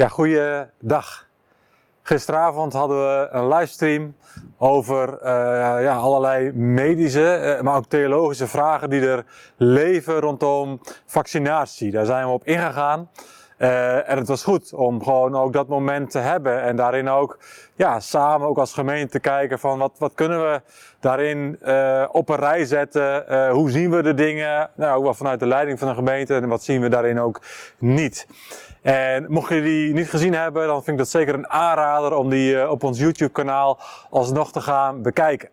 Ja, goeiedag. Gisteravond hadden we een livestream over uh, ja, allerlei medische, uh, maar ook theologische vragen die er leven rondom vaccinatie. Daar zijn we op ingegaan. Uh, en het was goed om gewoon ook dat moment te hebben en daarin ook ja, samen ook als gemeente te kijken van wat, wat kunnen we daarin uh, op een rij zetten. Hoe zien we de dingen? Nou, ook wel vanuit de leiding van de gemeente en wat zien we daarin ook niet. En mocht je die niet gezien hebben, dan vind ik dat zeker een aanrader om die uh, op ons YouTube kanaal alsnog te gaan bekijken.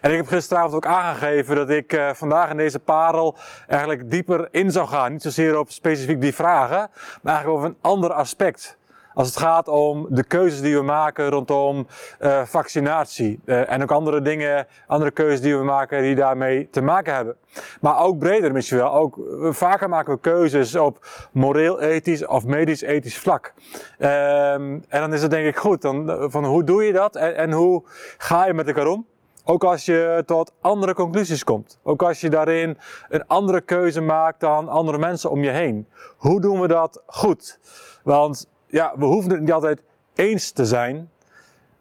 En ik heb gisteravond ook aangegeven dat ik uh, vandaag in deze parel eigenlijk dieper in zou gaan. Niet zozeer op specifiek die vragen, maar eigenlijk over een ander aspect. Als het gaat om de keuzes die we maken rondom uh, vaccinatie. Uh, en ook andere dingen, andere keuzes die we maken die daarmee te maken hebben. Maar ook breder misschien wel. Ook, vaker maken we keuzes op moreel-ethisch of medisch-ethisch vlak. Um, en dan is het denk ik goed. Dan, van hoe doe je dat en, en hoe ga je met elkaar om? Ook als je tot andere conclusies komt. Ook als je daarin een andere keuze maakt dan andere mensen om je heen. Hoe doen we dat goed? Want ja, we hoeven het niet altijd eens te zijn.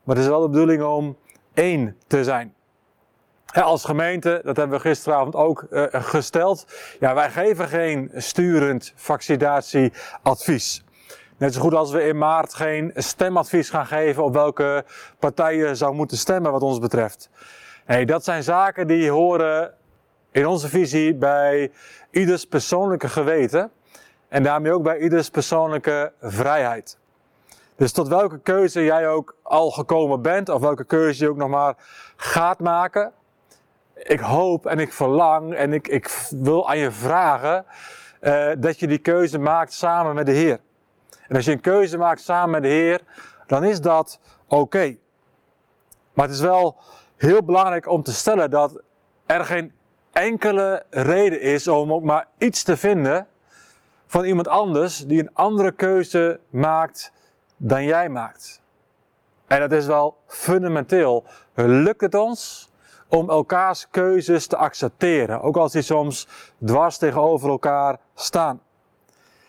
Maar het is wel de bedoeling om één te zijn. Als gemeente, dat hebben we gisteravond ook uh, gesteld. Ja, wij geven geen sturend vaccinatieadvies. Net zo goed als we in maart geen stemadvies gaan geven op welke partij je zou moeten stemmen wat ons betreft. Hey, dat zijn zaken die horen in onze visie bij ieders persoonlijke geweten en daarmee ook bij ieders persoonlijke vrijheid. Dus tot welke keuze jij ook al gekomen bent, of welke keuze je ook nog maar gaat maken. Ik hoop en ik verlang en ik, ik wil aan je vragen uh, dat je die keuze maakt samen met de Heer. En als je een keuze maakt samen met de Heer, dan is dat oké. Maar het is wel heel belangrijk om te stellen dat er geen enkele reden is om ook maar iets te vinden van iemand anders die een andere keuze maakt dan jij maakt. En dat is wel fundamenteel. Lukt het ons om elkaars keuzes te accepteren, ook als die soms dwars tegenover elkaar staan?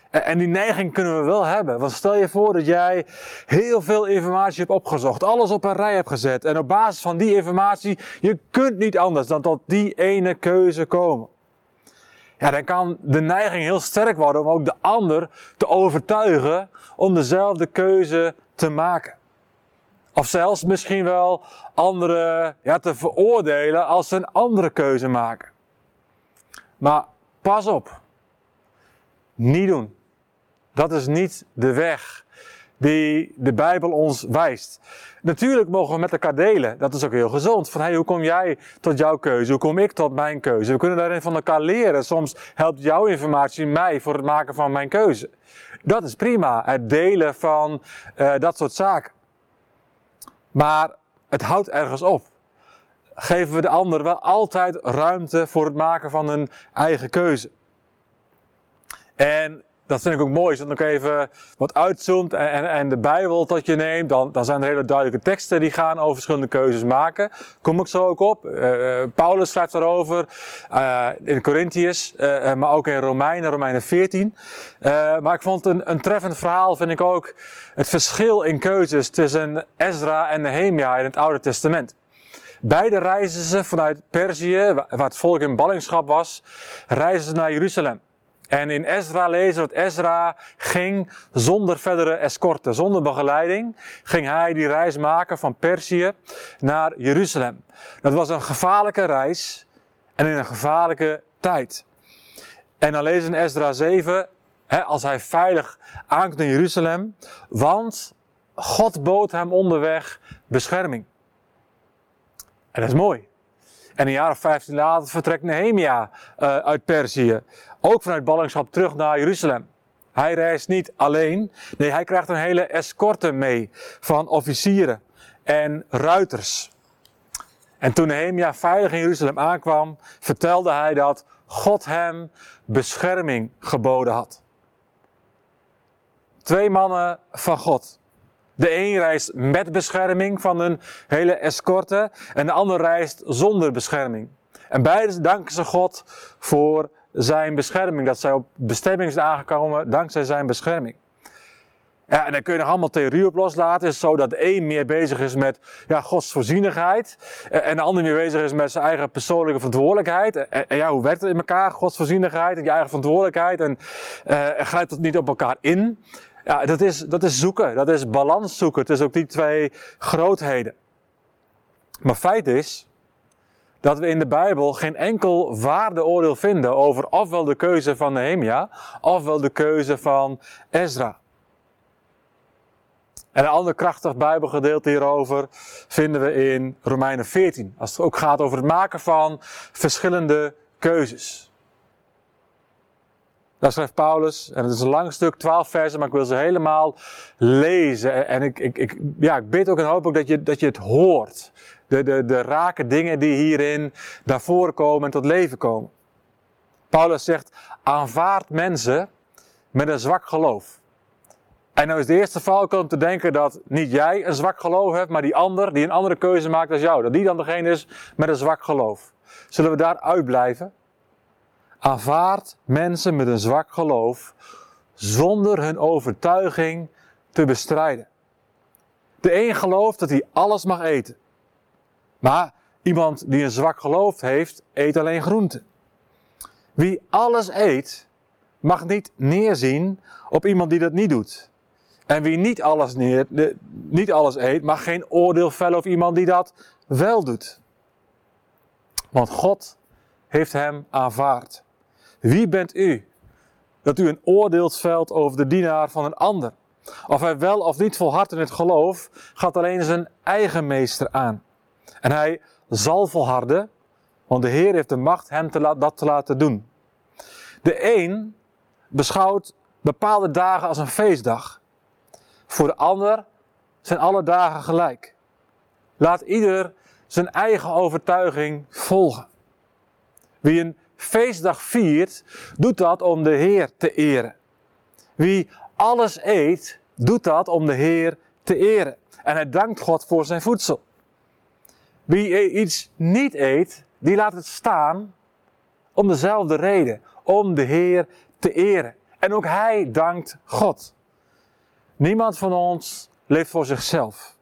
En die neiging kunnen we wel hebben. Want stel je voor dat jij heel veel informatie hebt opgezocht, alles op een rij hebt gezet. En op basis van die informatie, je kunt niet anders dan tot die ene keuze komen. Ja, dan kan de neiging heel sterk worden om ook de ander te overtuigen om dezelfde keuze te maken. Of zelfs misschien wel anderen ja, te veroordelen als ze een andere keuze maken. Maar pas op. Niet doen. Dat is niet de weg die de Bijbel ons wijst. Natuurlijk mogen we met elkaar delen. Dat is ook heel gezond. Van hey, hoe kom jij tot jouw keuze? Hoe kom ik tot mijn keuze? We kunnen daarin van elkaar leren. Soms helpt jouw informatie mij voor het maken van mijn keuze. Dat is prima. Het delen van uh, dat soort zaken. Maar het houdt ergens op. Geven we de ander wel altijd ruimte voor het maken van een eigen keuze. En dat vind ik ook mooi. Als je dan ook even wat uitzoomt en, en, en, de Bijbel tot je neemt, dan, dan zijn er hele duidelijke teksten die gaan over verschillende keuzes maken. Kom ik zo ook op. Uh, Paulus schrijft daarover uh, in Corinthians, maar ook in Romeinen, Romeinen 14. maar ik vond een, een treffend verhaal, vind ik ook, het verschil in keuzes tussen Ezra en Nehemia in het Oude Testament. Beide reizen ze vanuit Perzië, waar het volk in ballingschap was, reizen ze naar Jeruzalem. En in Ezra lezen we dat Ezra ging zonder verdere escorte, zonder begeleiding, ging hij die reis maken van Perzië naar Jeruzalem. Dat was een gevaarlijke reis en in een gevaarlijke tijd. En dan lezen we in Ezra 7, hè, als hij veilig aankomt in Jeruzalem, want God bood hem onderweg bescherming. En dat is mooi. En een jaar of vijftien later vertrekt Nehemia uh, uit Perzië. Ook vanuit ballingschap terug naar Jeruzalem. Hij reist niet alleen. Nee, hij krijgt een hele escorte mee van officieren en ruiters. En toen Nehemia veilig in Jeruzalem aankwam, vertelde hij dat God hem bescherming geboden had. Twee mannen van God. De een reist met bescherming van een hele escorte en de ander reist zonder bescherming. En beide danken ze God voor zijn bescherming, dat zij op bestemming zijn aangekomen dankzij zijn bescherming. Ja, en dan kun je nog allemaal theorie op loslaten. Het is zo dat de een meer bezig is met ja, Gods voorzienigheid. En de ander meer bezig is met zijn eigen persoonlijke verantwoordelijkheid. En, ja, hoe werkt het in elkaar? Gods voorzienigheid en je eigen verantwoordelijkheid. En uh, grijpt het niet op elkaar in? Ja, dat is, dat is zoeken. Dat is balans zoeken. Is ook die twee grootheden. Maar feit is dat we in de Bijbel geen enkel waardeoordeel vinden over ofwel de keuze van Nehemia, ofwel de keuze van Ezra. En een ander krachtig Bijbelgedeelte hierover vinden we in Romeinen 14. Als het ook gaat over het maken van verschillende keuzes. Daar schrijft Paulus, en het is een lang stuk, 12 versen, maar ik wil ze helemaal lezen. En ik, ik, ik, ja, ik bid ook en hoop ook dat je, dat je het hoort. De, de, de rake dingen die hierin naar voren komen en tot leven komen. Paulus zegt, aanvaard mensen met een zwak geloof. En nou is de eerste valkuil om te denken dat niet jij een zwak geloof hebt, maar die ander, die een andere keuze maakt als jou. Dat die dan degene is met een zwak geloof. Zullen we daar uitblijven? Aanvaard mensen met een zwak geloof zonder hun overtuiging te bestrijden. De een gelooft dat hij alles mag eten. Maar iemand die een zwak geloof heeft, eet alleen groenten. Wie alles eet, mag niet neerzien op iemand die dat niet doet. En wie niet alles, neer, niet alles eet, mag geen oordeel vellen over iemand die dat wel doet. Want God heeft hem aanvaard. Wie bent u dat u een oordeel velt over de dienaar van een ander? Of hij wel of niet volhardt in het geloof, gaat alleen zijn eigen meester aan. En hij zal volharden, want de Heer heeft de macht hem te dat te laten doen. De een beschouwt bepaalde dagen als een feestdag. Voor de ander zijn alle dagen gelijk. Laat ieder zijn eigen overtuiging volgen. Wie een feestdag viert, doet dat om de Heer te eren. Wie alles eet, doet dat om de Heer te eren. En hij dankt God voor zijn voedsel. Wie iets niet eet, die laat het staan om dezelfde reden, om de Heer te eren. En ook hij dankt God. Niemand van ons leeft voor zichzelf.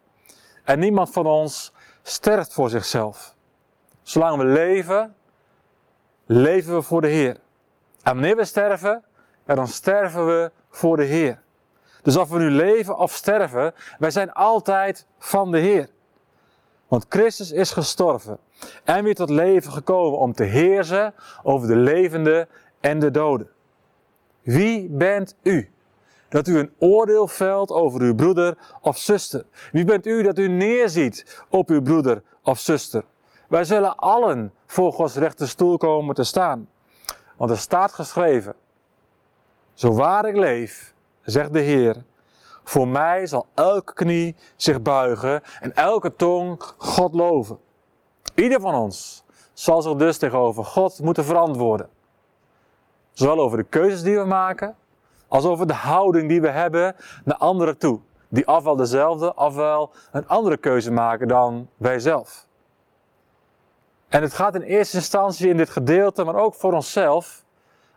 En niemand van ons sterft voor zichzelf. Zolang we leven, leven we voor de Heer. En wanneer we sterven, dan sterven we voor de Heer. Dus of we nu leven of sterven, wij zijn altijd van de Heer. Want Christus is gestorven en weer tot leven gekomen om te heersen over de levenden en de doden. Wie bent u? dat u een oordeel velt over uw broeder of zuster? Wie bent u dat u neerziet op uw broeder of zuster? Wij zullen allen voor Gods rechte stoel komen te staan. Want er staat geschreven: Zo waar ik leef, zegt de Heer, voor mij zal elke knie zich buigen en elke tong God loven. Ieder van ons zal zich dus tegenover God moeten verantwoorden. Zowel over de keuzes die we maken, als over de houding die we hebben naar anderen toe. Die ofwel dezelfde, ofwel een andere keuze maken dan wij zelf. En het gaat in eerste instantie in dit gedeelte, maar ook voor onszelf,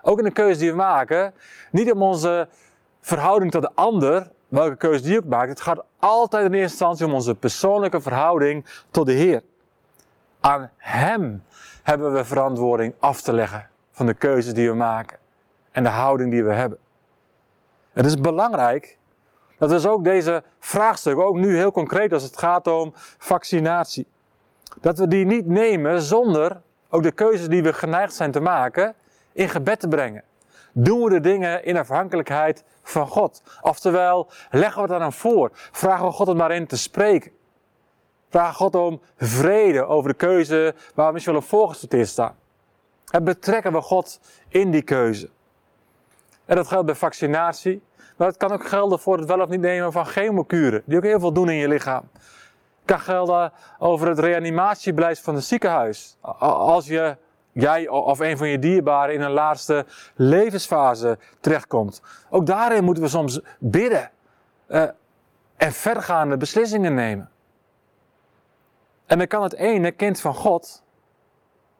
ook in de keuze die we maken, niet om onze verhouding tot de ander, welke keuze die ook maakt. Het gaat altijd in eerste instantie om onze persoonlijke verhouding tot de Heer. Aan Hem hebben we verantwoording af te leggen van de keuzes die we maken en de houding die we hebben. Het is belangrijk dat dus ook deze vraagstukken, ook nu heel concreet als het gaat om vaccinatie, dat we die niet nemen zonder ook de keuzes die we geneigd zijn te maken in gebed te brengen. Doen we de dingen in afhankelijkheid van God? Oftewel, leggen we het aan voor? Vragen we God om daarin te spreken? Vragen God om vrede over de keuze waar we misschien wel op voorgesorteerd staan? En betrekken we God in die keuze? En dat geldt bij vaccinatie. Maar het kan ook gelden voor het wel of niet nemen van chemokuren. Die ook heel veel doen in je lichaam. Kan gelden over het reanimatiebeleid van het ziekenhuis. Als je, jij of een van je dierbaren in een laatste levensfase terechtkomt. Ook daarin moeten we soms bidden. Uh, en vergaande beslissingen nemen. En dan kan het ene kind van God,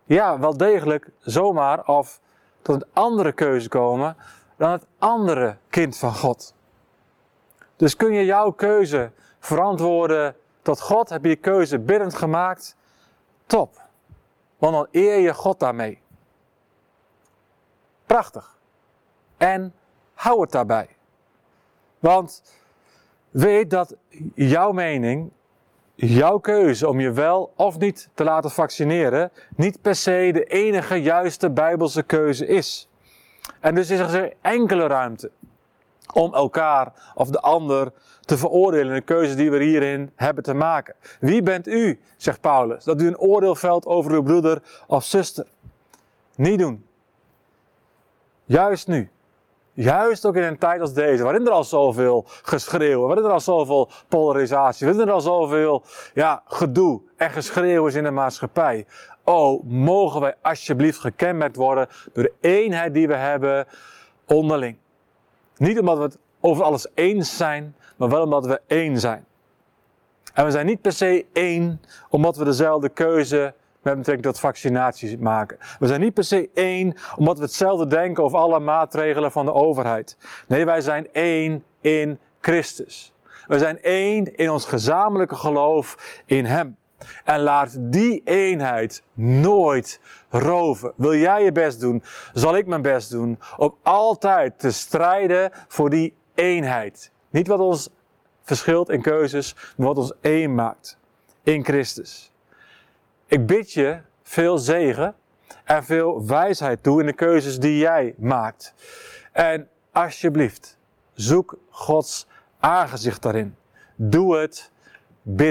ja, wel degelijk zomaar of tot een andere keuze komen dan het andere kind van God. Dus kun je jouw keuze verantwoorden tot God? Heb je je keuze biddend gemaakt? Top. Want dan eer je God daarmee. Prachtig. En hou het daarbij. Want weet dat jouw mening, jouw keuze om je wel of niet te laten vaccineren, niet per se de enige juiste bijbelse keuze is. En dus is er enkele ruimte om elkaar of de ander te veroordelen in de keuze die we hierin hebben te maken. Wie bent u, zegt Paulus, dat u een oordeel velt over uw broeder of zuster? Niet doen. Juist nu. Juist ook in een tijd als deze, waarin er al zoveel geschreeuw, waarin er al zoveel polarisatie, waarin er al zoveel ja, gedoe en geschreeuw is in de maatschappij. Oh, mogen wij alsjeblieft gekenmerkt worden door de eenheid die we hebben onderling. Niet omdat we het over alles eens zijn, maar wel omdat we één zijn. En we zijn niet per se één omdat we dezelfde keuze met betrekking tot vaccinaties maken. We zijn niet per se één omdat we hetzelfde denken over alle maatregelen van de overheid. Nee, wij zijn één in Christus. We zijn één in ons gezamenlijke geloof in Hem. En laat die eenheid nooit roven. Wil jij je best doen, zal ik mijn best doen om altijd te strijden voor die eenheid. Niet wat ons verschilt in keuzes, maar wat ons één maakt in Christus. Ik bid je veel zegen en veel wijsheid toe in de keuzes die jij maakt. En alsjeblieft, zoek Gods aangezicht daarin. Doe het